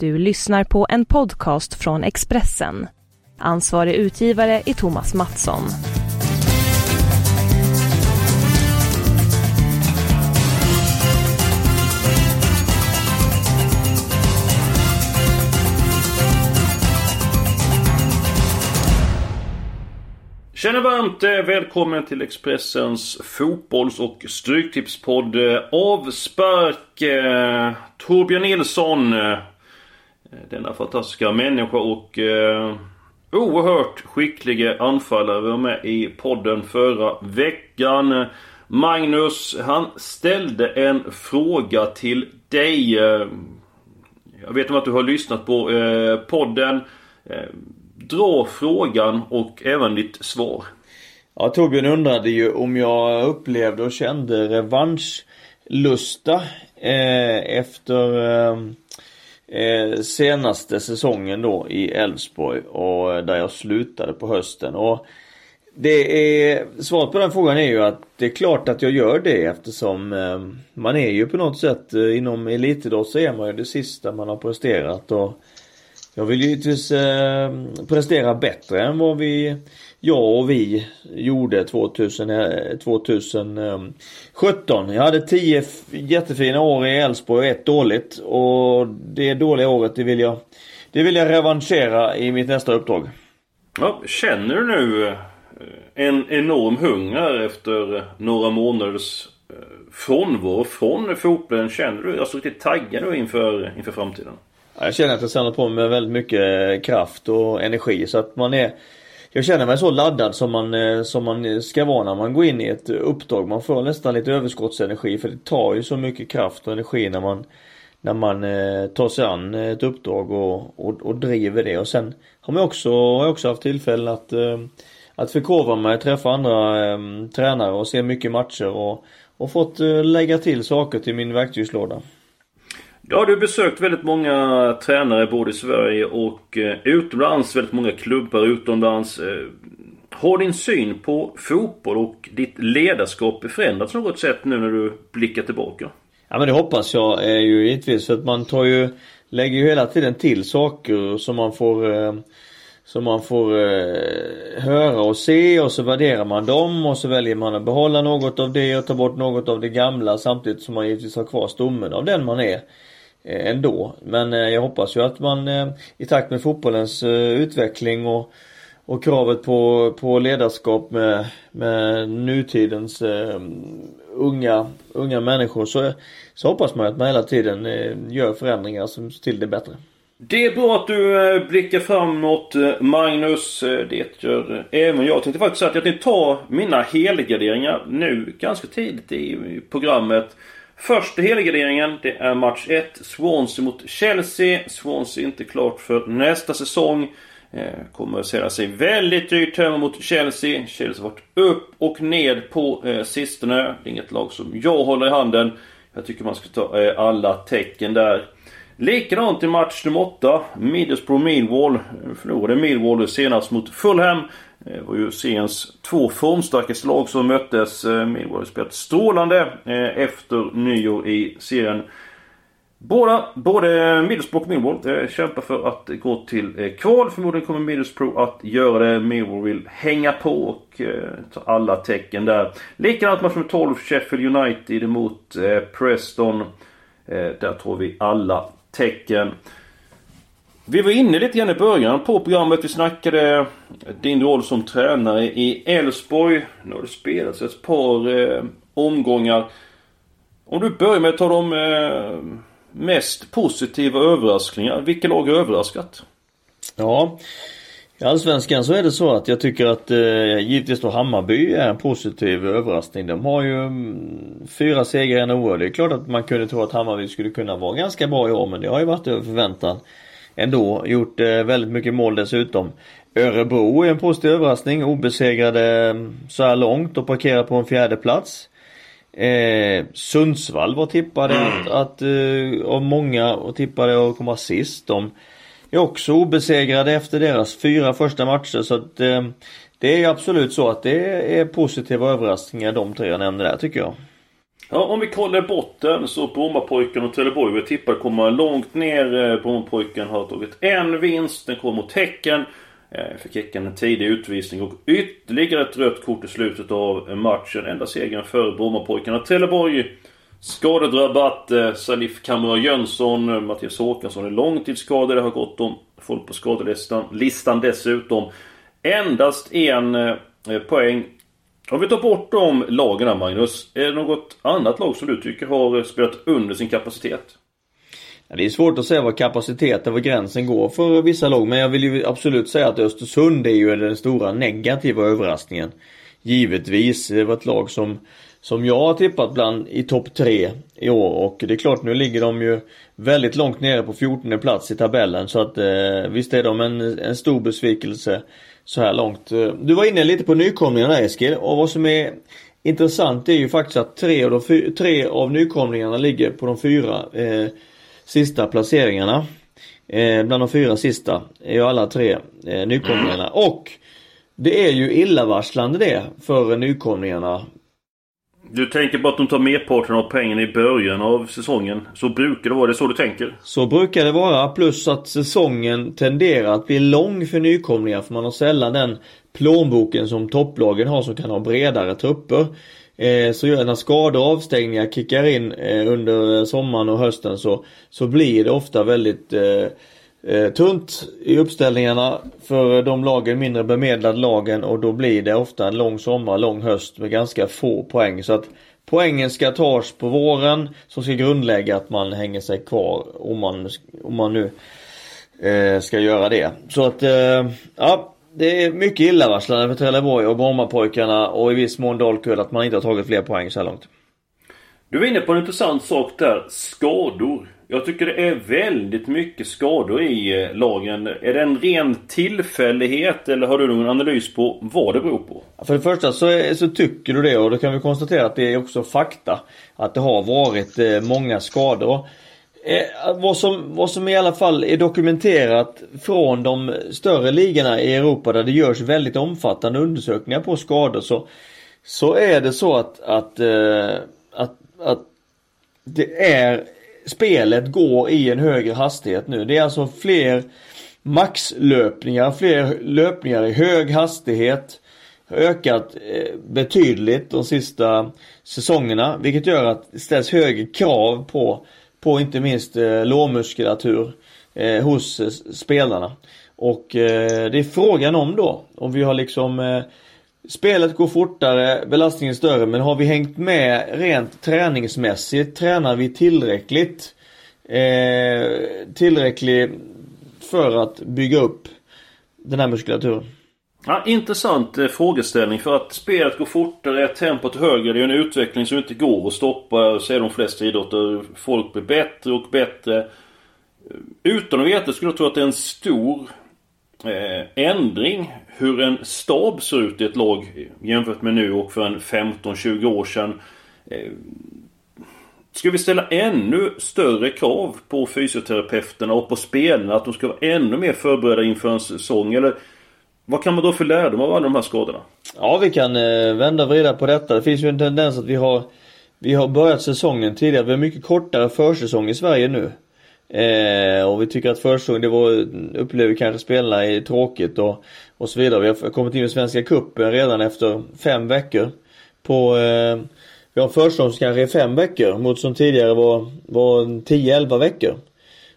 Du lyssnar på en podcast från Expressen. Ansvarig utgivare är Thomas Mattsson. Tjena varmt eh, välkommen till Expressens fotbolls och stryktipspodd eh, Avspark eh, Torbjörn Nilsson Eh, denna fantastiska människa och eh, oerhört skickliga anfallare var med i podden förra veckan. Magnus, han ställde en fråga till dig. Eh, jag vet om att du har lyssnat på eh, podden. Eh, dra frågan och även ditt svar. Ja, Torbjörn undrade ju om jag upplevde och kände revanschlusta eh, efter eh, eh, senaste säsongen då i Elfsborg och eh, där jag slutade på hösten. Och det är, svaret på den frågan är ju att det är klart att jag gör det eftersom eh, man är ju på något sätt eh, inom elitidrott så är man ju det sista man har presterat och jag vill givetvis eh, prestera bättre än vad vi, jag och vi gjorde 2000, eh, 2017. Jag hade 10 jättefina år i Elfsborg och ett dåligt och det dåliga året det vill jag, det vill jag revanschera i mitt nästa uppdrag. Ja, känner du nu eh, en enorm hunger efter några månaders eh, frånvaro från fotbollen? Känner du alltså riktigt taggad nu inför, inför framtiden? Jag känner att jag samlar på mig väldigt mycket kraft och energi så att man är jag känner mig så laddad som man, eh, som man ska vara när man går in i ett uppdrag. Man får nästan lite överskottsenergi för det tar ju så mycket kraft och energi när man när man eh, tar sig an eh, ett uppdrag och, och, och driver det och sen har man också, har jag också haft tillfälle att eh, att förkovra mig, träffa andra eh, tränare och se mycket matcher och, och fått eh, lägga till saker till min verktygslåda. Ja, du har besökt väldigt många tränare både i Sverige och eh, utomlands. Väldigt många klubbar utomlands. Eh, har din syn på fotboll och ditt ledarskap förändrats något sätt nu när du blickar tillbaka? Ja men det hoppas jag är ju givetvis för att man tar ju Lägger ju hela tiden till saker som man får eh, Som man får eh, höra och se och så värderar man dem och så väljer man att behålla något av det och ta bort något av det gamla samtidigt som man givetvis har kvar stommen av den man är. Eh, ändå. Men eh, jag hoppas ju att man eh, i takt med fotbollens utveckling och, och kravet på, på ledarskap med, med nutidens unga, unga människor så, så hoppas man att man hela tiden gör förändringar som till det bättre. Det är bra att du blickar framåt Magnus. Det gör även jag. Jag tänkte faktiskt att jag tänkte ta mina helgarderingar nu ganska tidigt i programmet. Första helgarderingen, det är match 1. Swansea mot Chelsea. Swansea är inte klart för nästa säsong. Eh, kommer att sälja sig väldigt dyrt hemma mot Chelsea. Chelsea har varit upp och ned på eh, sistone. Det är inget lag som jag håller i handen. Jag tycker man ska ta eh, alla tecken där. Likadant i match nummer 8. Middlesbrough Millwall. Förlorade Millwall senast mot Fulham. Det var ju seriens två formstarkaste lag som möttes. Eh, Millwall har spelat strålande eh, efter nyår i serien. Båda, både Middlesbrough och Millwall kämpar för att gå till kval. Förmodligen kommer Middlesbrough att göra det. Millwall vill hänga på och ta alla tecken där. Likadant match med 12 Sheffield United mot Preston. Där tror vi alla tecken. Vi var inne lite grann i början på programmet. Vi snackade din roll som tränare i Elfsborg. Nu har det spelats ett par eh, omgångar. Om du börjar med att ta de eh, mest positiva överraskningar. Vilka lag har överraskat? Ja, i Allsvenskan så är det så att jag tycker att eh, givetvis då Hammarby är en positiv överraskning. De har ju mm, fyra segrar i en oerhörd. Det är klart att man kunde tro att Hammarby skulle kunna vara ganska bra i år men det har ju varit över förväntan ändå. Gjort eh, väldigt mycket mål dessutom. Örebro är en positiv överraskning. Obesegrade mm, så här långt och parkerar på en fjärde plats. Eh, Sundsvall var tippade mm. att, att eh, av många och tippade att komma sist. De är också obesegrade efter deras fyra första matcher så att eh, det är absolut så att det är positiva överraskningar de tre jag nämnde där tycker jag. Ja, om vi kollar botten så Brommapojken och Trelleborg vi tippar kommer långt ner. Eh, Brommapojken har tagit en vinst. Den kommer mot Häcken. Eh, fick Häcken en tidig utvisning och ytterligare ett rött kort i slutet av eh, matchen. Enda segern för Brommapojkarna. Trelleborg skadedrabbat. Salif Kamra Jönsson, Mattias Håkansson är långtidsskadade. Det har gått om folk på skadelistan listan dessutom. Endast en poäng. Om vi tar bort de lagen här Magnus. Är det något annat lag som du tycker har spelat under sin kapacitet? Det är svårt att säga vad kapaciteten, var gränsen går för vissa lag. Men jag vill ju absolut säga att Östersund är ju den stora negativa överraskningen. Givetvis. Det var ett lag som som jag har tippat bland i topp 3 i år och det är klart nu ligger de ju väldigt långt nere på 14 plats i tabellen så att eh, visst är de en, en stor besvikelse så här långt. Eh, du var inne lite på nykomlingarna Eskil och vad som är intressant är ju faktiskt att tre av, de, tre av nykomlingarna ligger på de fyra eh, sista placeringarna. Eh, bland de fyra sista är ju alla tre eh, nykomlingarna och det är ju illavarslande det för nykomlingarna. Du tänker bara att de tar merparten av pengarna i början av säsongen. Så brukar det vara. Det är så du tänker? Så brukar det vara. Plus att säsongen tenderar att bli lång för nykomlingar. För man har sällan den plånboken som topplagen har som kan ha bredare trupper. Eh, så när skador och avstängningar kickar in eh, under sommaren och hösten så, så blir det ofta väldigt eh, eh, tunt i uppställningarna för de lagen, mindre bemedlade lagen och då blir det ofta en lång sommar, lång höst med ganska få poäng. Så att poängen ska tas på våren som ska grundlägga att man hänger sig kvar om man, om man nu eh, ska göra det. Så att eh, ja, det är mycket illavarslande för Trelleborg och Brommapojkarna och i viss mån Dalkurd att man inte har tagit fler poäng så här långt. Du var inne på en intressant sak där. Skador. Jag tycker det är väldigt mycket skador i eh, lagen. Är det en ren tillfällighet eller har du någon analys på vad det beror på? För det första så, är, så tycker du det och då kan vi konstatera att det är också fakta. Att det har varit eh, många skador. Eh, vad, som, vad som i alla fall är dokumenterat från de större ligorna i Europa där det görs väldigt omfattande undersökningar på skador så, så är det så att, att, eh, att, att det är spelet går i en högre hastighet nu. Det är alltså fler maxlöpningar, fler löpningar i hög hastighet. Ökat eh, betydligt de sista säsongerna vilket gör att det ställs högre krav på, på inte minst eh, lårmuskulatur eh, hos eh, spelarna. Och eh, det är frågan om då om vi har liksom eh, Spelet går fortare, belastningen är större men har vi hängt med rent träningsmässigt? Tränar vi tillräckligt? Eh, tillräckligt för att bygga upp den här muskulaturen? Ja, intressant eh, frågeställning för att spelet går fortare, tempot högre. Det är en utveckling som inte går att stoppa, säger de flesta idrotter. Folk blir bättre och bättre. Eh, utan att veta skulle jag tro att det är en stor Eh, ändring hur en stab ser ut i ett lag jämfört med nu och för en 15-20 år sedan. Eh, ska vi ställa ännu större krav på fysioterapeuterna och på spelarna att de ska vara ännu mer förberedda inför en säsong? Eller vad kan man då för lärdom av alla de här skadorna? Ja, vi kan eh, vända och vrida på detta. Det finns ju en tendens att vi har vi har börjat säsongen tidigare. Vi har mycket kortare försäsong i Sverige nu. Eh, och vi tycker att försäsongen, det var, upplever kanske spelarna är tråkigt och, och så vidare. Vi har kommit in i Svenska Cupen redan efter fem veckor. På, eh, vi har en försäsong som kanske är fem veckor mot som tidigare var, var 10-11 veckor.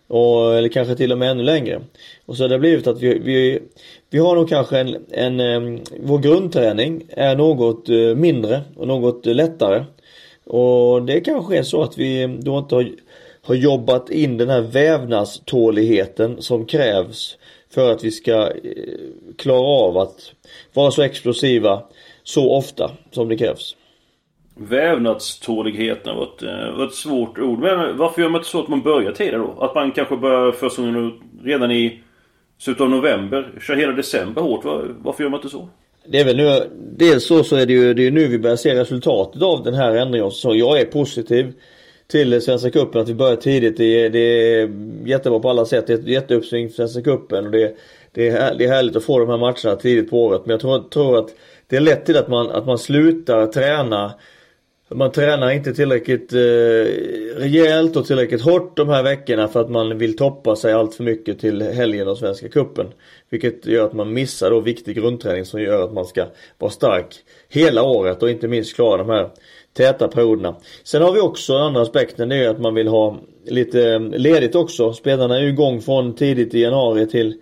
Och, eller kanske till och med ännu längre. Och så har det blivit att vi, vi, vi har nog kanske en, en, en vår grundträning är något eh, mindre och något lättare. Och det kanske är så att vi då inte har har jobbat in den här vävnadståligheten som krävs för att vi ska eh, klara av att vara så explosiva så ofta som det krävs. Vävnadståligheten var ett, var ett svårt ord. Men varför gör man inte så att man börjar tidigare då? Att man kanske börjar försäsongen redan i slutet av november, kör hela december hårt. Varför gör man inte så? Det är väl nu, dels så, så är det ju det är nu vi börjar se resultatet av den här ändringen. Så jag är positiv till Svenska Cupen att vi börjar tidigt. Det är, det är jättebra på alla sätt. Det är ett jätteuppsving för Svenska Cupen och det, det, är, det är härligt att få de här matcherna tidigt på året. Men jag tror, tror att det är lätt till att man, att man slutar träna man tränar inte tillräckligt eh, rejält och tillräckligt hårt de här veckorna för att man vill toppa sig allt för mycket till helgen och Svenska Kuppen Vilket gör att man missar då viktig grundträning som gör att man ska vara stark hela året och inte minst klara de här täta perioderna. Sen har vi också andra aspekten det är att man vill ha lite eh, ledigt också. Spelarna är ju igång från tidigt i januari till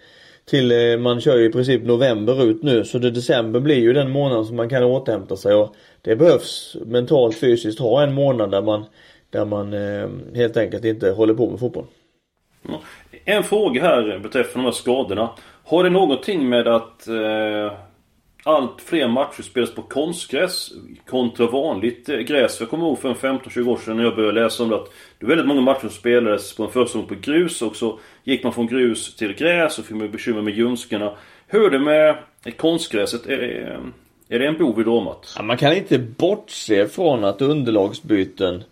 till eh, man kör ju i princip november ut nu så det december blir ju den månaden som man kan återhämta sig och det behövs mentalt fysiskt ha en månad där man där man eh, helt enkelt inte håller på med fotboll. En fråga här beträffande de här skadorna. Har det någonting med att eh, allt fler matcher spelas på konstgräs kontra vanligt eh, gräs. Jag kommer ihåg för en 15-20 år sedan när jag började läsa om det att det var väldigt många matcher som spelades på en försäsong på grus och så gick man från grus till gräs och fick man bekymmer med ljumskarna. Hur är det med konstgräset? Är det, är det en bov i dramat? Ja, man kan inte bortse från att underlagsbyten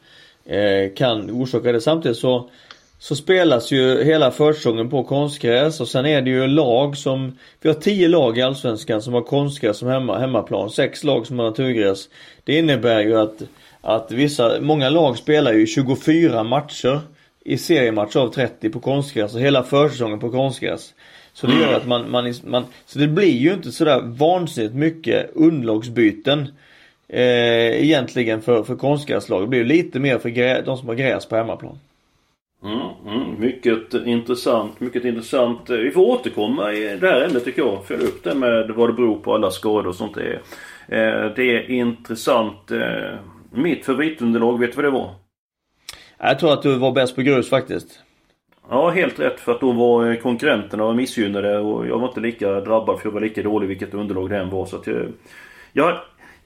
eh, kan orsaka det. Samtidigt så så spelas ju hela försäsongen på konstgräs och sen är det ju lag som Vi har 10 lag i Allsvenskan som har konstgräs som hemma, hemmaplan. 6 lag som har naturgräs. Det innebär ju att Att vissa, många lag spelar ju 24 matcher I seriematcher av 30 på konstgräs och hela försäsongen på konstgräs. Så det gör att man, man, man Så det blir ju inte sådär vansinnigt mycket underlagsbyten eh, Egentligen för, för konstgräslag. Det blir ju lite mer för grä, de som har gräs på hemmaplan. Mm, mm, mycket intressant, mycket intressant. Vi får återkomma i det här ämnet tycker jag. Följa upp det med vad det beror på, alla skador och sånt. Det är, eh, det är intressant. Eh, mitt favoritunderlag, vet du vad det var? Jag tror att du var bäst på grus faktiskt. Ja, helt rätt. För att då var konkurrenterna missgynnade och jag var inte lika drabbad för jag var lika dålig vilket underlag det än var. Så att jag, jag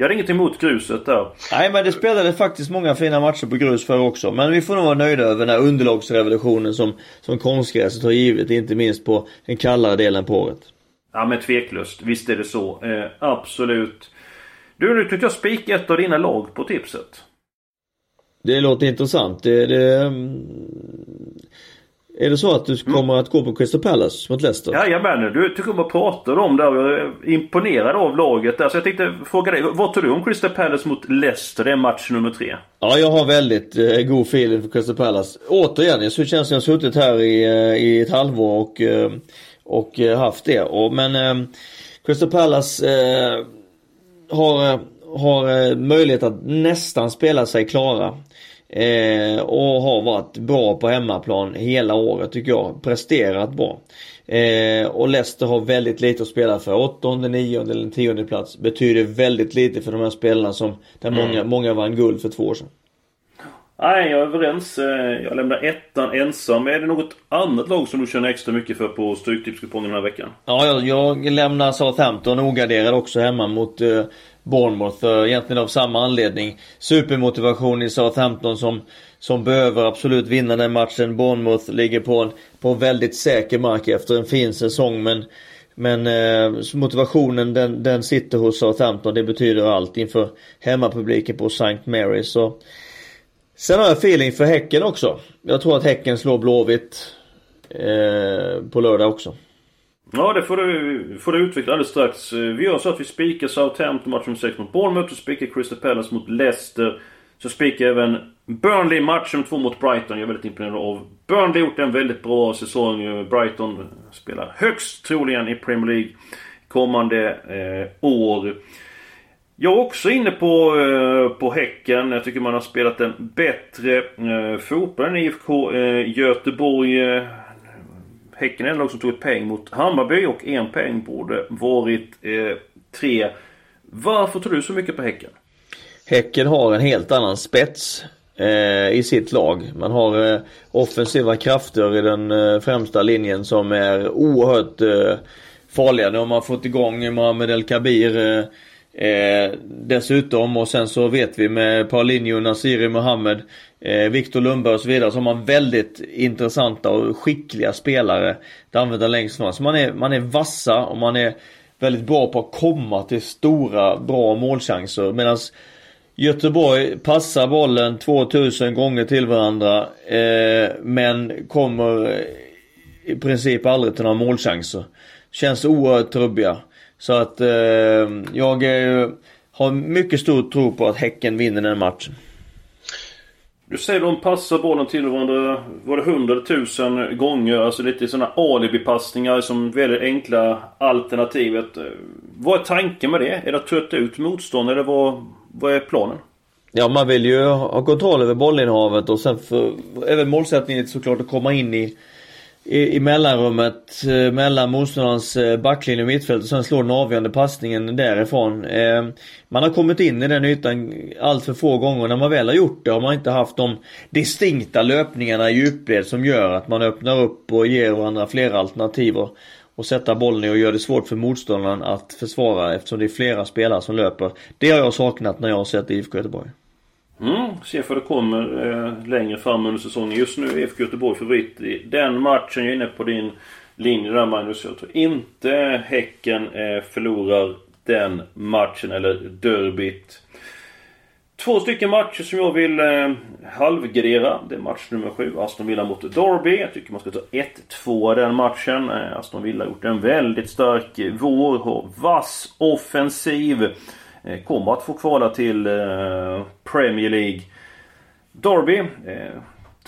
jag hade inget emot gruset där. Nej men det spelade faktiskt många fina matcher på grus för också. Men vi får nog vara nöjda över den här underlagsrevolutionen som, som konstgräset har givit. Inte minst på den kallare delen på året. Ja men tveklöst. Visst är det så. Eh, absolut. Du, nu tyckte jag spika ett av dina lag på tipset. Det låter intressant. Det, det, mm, är det så att du mm. kommer mm. att gå på Crystal Palace mot Leicester? Jajamän, du tycker om att prata om det. Jag är imponerad av laget där. Så jag tänkte fråga dig, vad tror du om Crystal Palace mot Leicester? Det är match nummer tre. Ja, jag har väldigt eh, god feeling för Crystal Palace. Återigen, så känns som jag har suttit här i, eh, i ett halvår och, eh, och eh, haft det. Och, men eh, Crystal Palace eh, har, har möjlighet att nästan spela sig klara. Eh, och har varit bra på hemmaplan hela året tycker jag. Presterat bra. Eh, och Leicester har väldigt lite att spela för. Åttonde, nionde eller tionde plats betyder väldigt lite för de här spelarna som där mm. många, många vann guld för två år sedan. Nej, jag är överens. Eh, jag lämnar ettan ensam. Är det något annat lag som du känner extra mycket för på Stryktipskupongen den här veckan? Ja, jag, jag lämnar Southampton ogarderad också hemma mot eh, Bournemouth. Egentligen av samma anledning. Supermotivation i Southampton som, som behöver absolut vinna den matchen. Bournemouth ligger på en, på väldigt säker mark efter en fin säsong men men eh, motivationen den, den sitter hos Southampton. Det betyder allt inför hemmapubliken på St. Mary's. Så. Sen har jag feeling för Häcken också. Jag tror att Häcken slår Blåvitt eh, på lördag också. Ja, det får du, får du utveckla alldeles strax. Eh, vi gör så att vi spikar Southampton match nummer 6 mot Bournemouth. och spikar Crystal Palace mot Leicester. Så spikar även Burnley match nummer 2 mot Brighton. Jag är väldigt imponerad av Burnley. Gjort en väldigt bra säsong. Eh, Brighton spelar högst troligen i Premier League kommande eh, år. Jag är också inne på, eh, på Häcken. Jag tycker man har spelat en bättre eh, fotboll än IFK eh, Göteborg. Eh, Häcken är lag som tog ett poäng mot Hammarby och en poäng borde varit eh, tre. Varför tror du så mycket på Häcken? Häcken har en helt annan spets eh, i sitt lag. Man har eh, offensiva krafter i den eh, främsta linjen som är oerhört eh, farliga. Nu har man fått igång Mohamed El Kabir eh, eh, dessutom och sen så vet vi med Paulinho, Nasiri Mohammed, eh, Viktor Lundberg och så vidare så har man väldigt intressanta och skickliga spelare Det använder längst fram. Så man är, man är vassa och man är väldigt bra på att komma till stora bra målchanser medan Göteborg passar bollen 2000 gånger till varandra eh, men kommer i princip aldrig till några målchanser. Känns oerhört trubbiga. Så att eh, jag är, har mycket stor tro på att Häcken vinner den matchen. Du säger de passar bollen till varandra, var det hundratusen gånger? Alltså lite sådana alibi-passningar som väldigt enkla alternativet. Vad är tanken med det? Är det att trötta ut motstånd eller vad, vad är planen? Ja man vill ju ha kontroll över bollinnehavet och sen för, även målsättningen såklart att komma in i i, i mellanrummet eh, mellan motståndarens eh, backlinje och mittfält och sen slår den avgörande passningen därifrån. Eh, man har kommit in i den ytan allt för få gånger. När man väl har gjort det har man inte haft de distinkta löpningarna i djupled som gör att man öppnar upp och ger varandra flera alternativ och, och sätta bollen i och gör det svårt för motståndaren att försvara eftersom det är flera spelare som löper. Det har jag saknat när jag har sett IFK Göteborg. Mm, se för det kommer eh, längre fram under säsongen. Just nu är IFK Göteborg favorit i den matchen. Jag är inne på din linje där Magnus. Jag tror inte Häcken eh, förlorar den matchen eller derbyt. Två stycken matcher som jag vill eh, halvgradera. Det är match nummer 7, Aston Villa mot Derby. Jag tycker man ska ta 1-2 den matchen. Eh, Aston Villa har gjort en väldigt stark vår. Har vass offensiv. Eh, kommer att få kvala till eh, Premier League. Derby eh,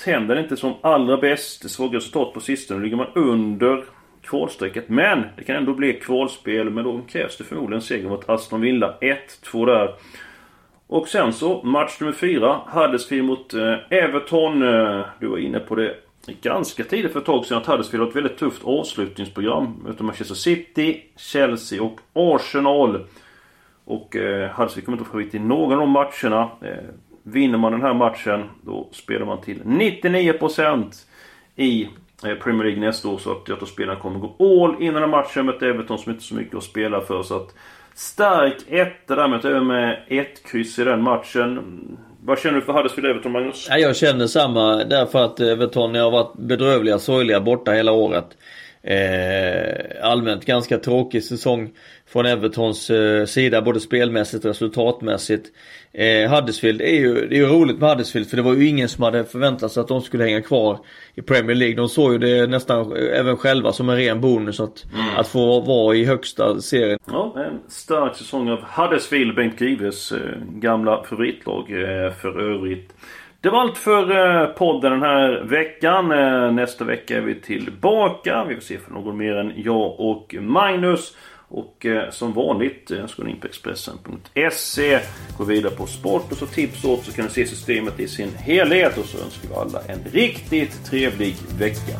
tänder inte som allra bäst. Svaga resultat på sistone. ligger man under kvalstrecket. Men det kan ändå bli kvalspel. Men då krävs det förmodligen seger mot Aston Villa. 1-2 där. Och sen så match nummer 4. Huddersfield mot Everton. Du var inne på det ganska tidigt för ett tag sedan att Huddersfield har ett väldigt tufft avslutningsprogram. Möter Manchester City, Chelsea och Arsenal. Och eh, Huddersfield kommer inte favorit i någon av de matcherna. Eh, vinner man den här matchen då spelar man till 99% i eh, Premier League nästa år. Så att jag tror spelarna kommer gå all in i den här matchen mot Everton som inte så mycket att spela för. Så att stark etta där med även med ett kryss i den matchen. Vad känner du för Huddersfield Everton Magnus? Jag känner samma därför att Everton har varit bedrövliga, sorgliga borta hela året. Eh, allmänt ganska tråkig säsong från Evertons eh, sida både spelmässigt och resultatmässigt. Eh, Huddersfield är ju, det är ju roligt med Huddersfield för det var ju ingen som hade förväntat sig att de skulle hänga kvar i Premier League. De såg ju det nästan även själva som en ren bonus att, mm. att få vara i högsta serien. Ja, en stark säsong av Huddersfield, Bengt Gives eh, gamla favoritlag eh, för övrigt. Det var allt för eh, podden den här veckan. Eh, nästa vecka är vi tillbaka. Vi får se för någon mer än jag och Magnus. Och eh, som vanligt ska ni in på Expressen.se Gå vidare på sport och så tips åt så kan ni se systemet i sin helhet. Och så önskar vi alla en riktigt trevlig vecka.